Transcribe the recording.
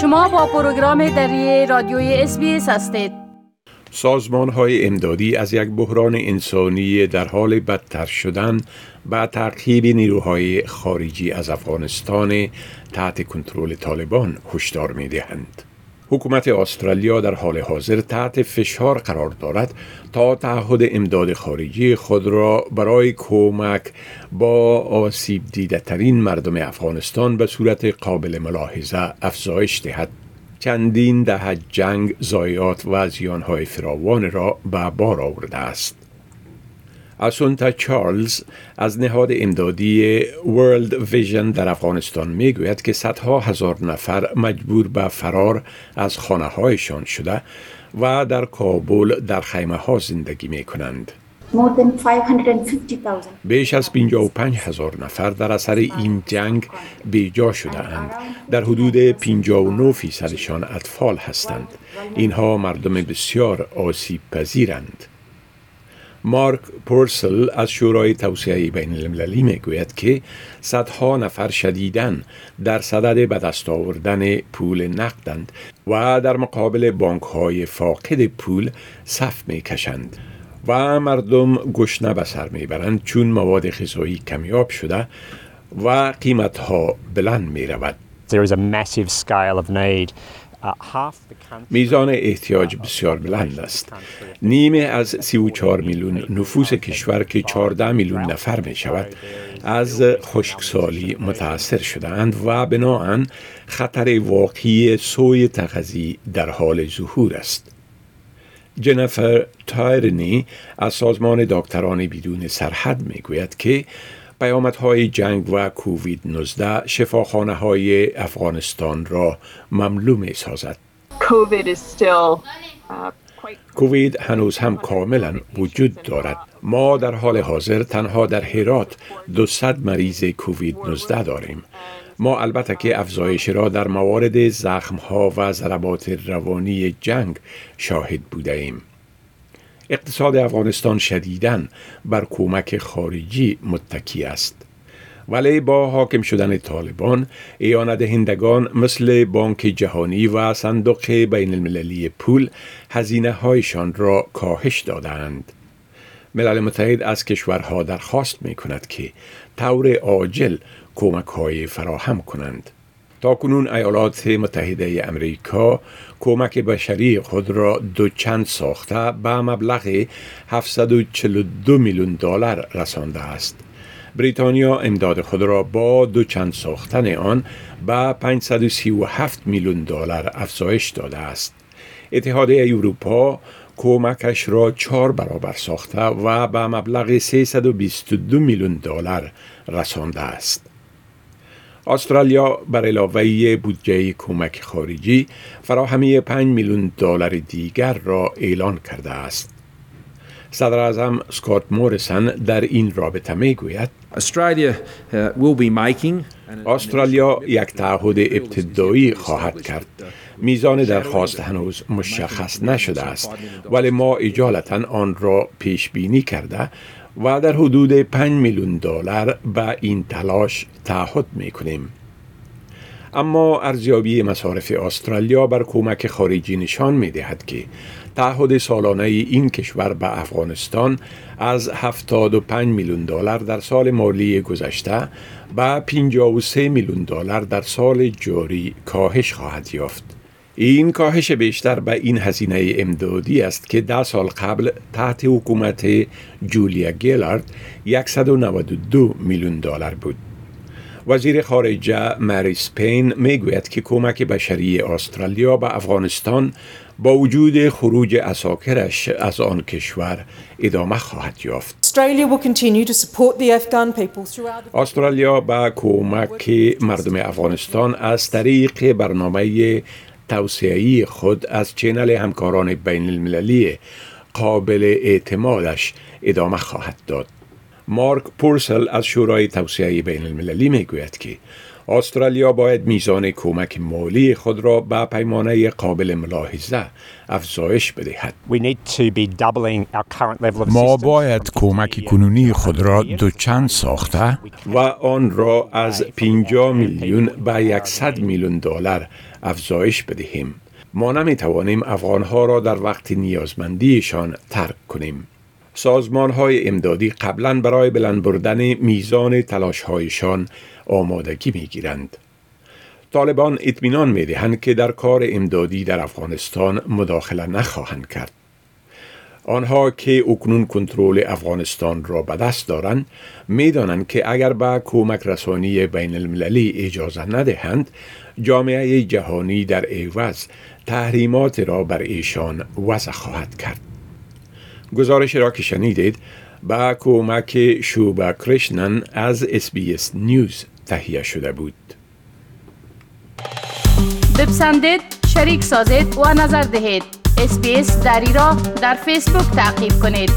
شما با پروگرام دری رادیوی اس هستید سازمان های امدادی از یک بحران انسانی در حال بدتر شدن و تعقیب نیروهای خارجی از افغانستان تحت کنترل طالبان هشدار می دهند. حکومت استرالیا در حال حاضر تحت فشار قرار دارد تا تعهد امداد خارجی خود را برای کمک با آسیب دیده ترین مردم افغانستان به صورت قابل ملاحظه افزایش دهد. چندین دهه جنگ، زایات و زیانهای فراوان را به بار آورده است. اسونتا چارلز از نهاد امدادی ورلد ویژن در افغانستان می گوید که صدها هزار نفر مجبور به فرار از خانه هایشان شده و در کابل در خیمه ها زندگی می کنند. بیش از 55 هزار نفر در اثر این جنگ بیجا شده اند. در حدود 59 فیصدشان اطفال هستند. اینها مردم بسیار آسیب پذیرند. مارک پورسل از شورای توسعه بین المللی می گوید که صدها نفر شدیدن در صدد به دست آوردن پول نقدند و در مقابل بانک های فاقد پول صف می کشند و مردم گشنه به سر می برند چون مواد غذایی کمیاب شده و قیمت ها بلند می رود. There is a massive scale of need میزان احتیاج بسیار بلند است. نیمه از 34 میلیون نفوس کشور که 14 میلیون نفر می شود از خشکسالی متاثر شدند و بناهن خطر واقعی سوی تغذی در حال ظهور است. جنفر تایرنی از سازمان دکتران بدون سرحد می گوید که پیامدهای جنگ و کووید 19 شفاخانه های افغانستان را مملو می سازد. کووید هنوز هم کاملا وجود دارد. ما در حال حاضر تنها در هرات 200 مریض کووید 19 داریم. ما البته که افزایش را در موارد زخم ها و ضربات روانی جنگ شاهد بوده ایم. اقتصاد افغانستان شدیداً بر کمک خارجی متکی است. ولی با حاکم شدن طالبان ایان دهندگان مثل بانک جهانی و صندوق بین المللی پول هزینه هایشان را کاهش دادند. ملل متحد از کشورها درخواست می کند که طور عاجل کمک های فراهم کنند. تا کنون ایالات متحده امریکا کمک بشری خود را دوچند ساخته به مبلغ 742 میلیون دلار رسانده است. بریتانیا امداد خود را با دوچند ساختن آن به 537 میلیون دلار افزایش داده است. اتحادیه اروپا کمکش را چهار برابر ساخته و به مبلغ 322 میلیون دلار رسانده است. استرالیا بر علاوه بودجه کمک خارجی فراهمی 5 میلیون دلار دیگر را اعلان کرده است. صدر اعظم سکات موریسن در این رابطه می گوید استرالیا یک تعهد ابتدایی خواهد کرد. میزان درخواست هنوز مشخص نشده است. ولی ما اجالتا آن را پیش بینی کرده و در حدود 5 میلیون دلار به این تلاش تعهد می کنیم. اما ارزیابی مصارف استرالیا بر کمک خارجی نشان می دهد که تعهد سالانه این کشور به افغانستان از 75 میلیون دلار در سال مالی گذشته به 53 میلیون دلار در سال جاری کاهش خواهد یافت. این کاهش بیشتر به این هزینه امدادی است که ده سال قبل تحت حکومت جولیا گیلارد 192 میلیون دلار بود. وزیر خارجه مری سپین می‌گوید که کمک بشری استرالیا به افغانستان با وجود خروج اساکرش از آن کشور ادامه خواهد یافت. استرالیا به کمک مردم افغانستان از طریق برنامه توسعه خود از چینل همکاران بین المللی قابل اعتمادش ادامه خواهد داد. مارک پورسل از شورای توسعه بین المللی می گوید که استرالیا باید میزان کمک مالی خود را به پیمانه قابل ملاحظه افزایش بدهد. We need to be doubling our current level of ما assistance. باید کمک کنونی خود را دوچند ساخته و آن را از 50 میلیون به 100 میلیون دلار افزایش بدهیم. ما نمی توانیم افغانها را در وقت نیازمندیشان ترک کنیم. سازمان های امدادی قبلا برای بلند بردن میزان تلاش هایشان آمادگی می گیرند. طالبان اطمینان می دهند که در کار امدادی در افغانستان مداخله نخواهند کرد. آنها که اکنون کنترل افغانستان را به دست دارند می‌دانند که اگر به کمک رسانی بین المللی اجازه ندهند جامعه جهانی در عوض تحریمات را بر ایشان وضع خواهد کرد گزارش را که شنیدید با کمک شوبا کرشنن از SBS News تهیه شده بود. بپسندید شریک سازید و نظر دهید. SBS دری را در فیسبوک تعقیب کنید.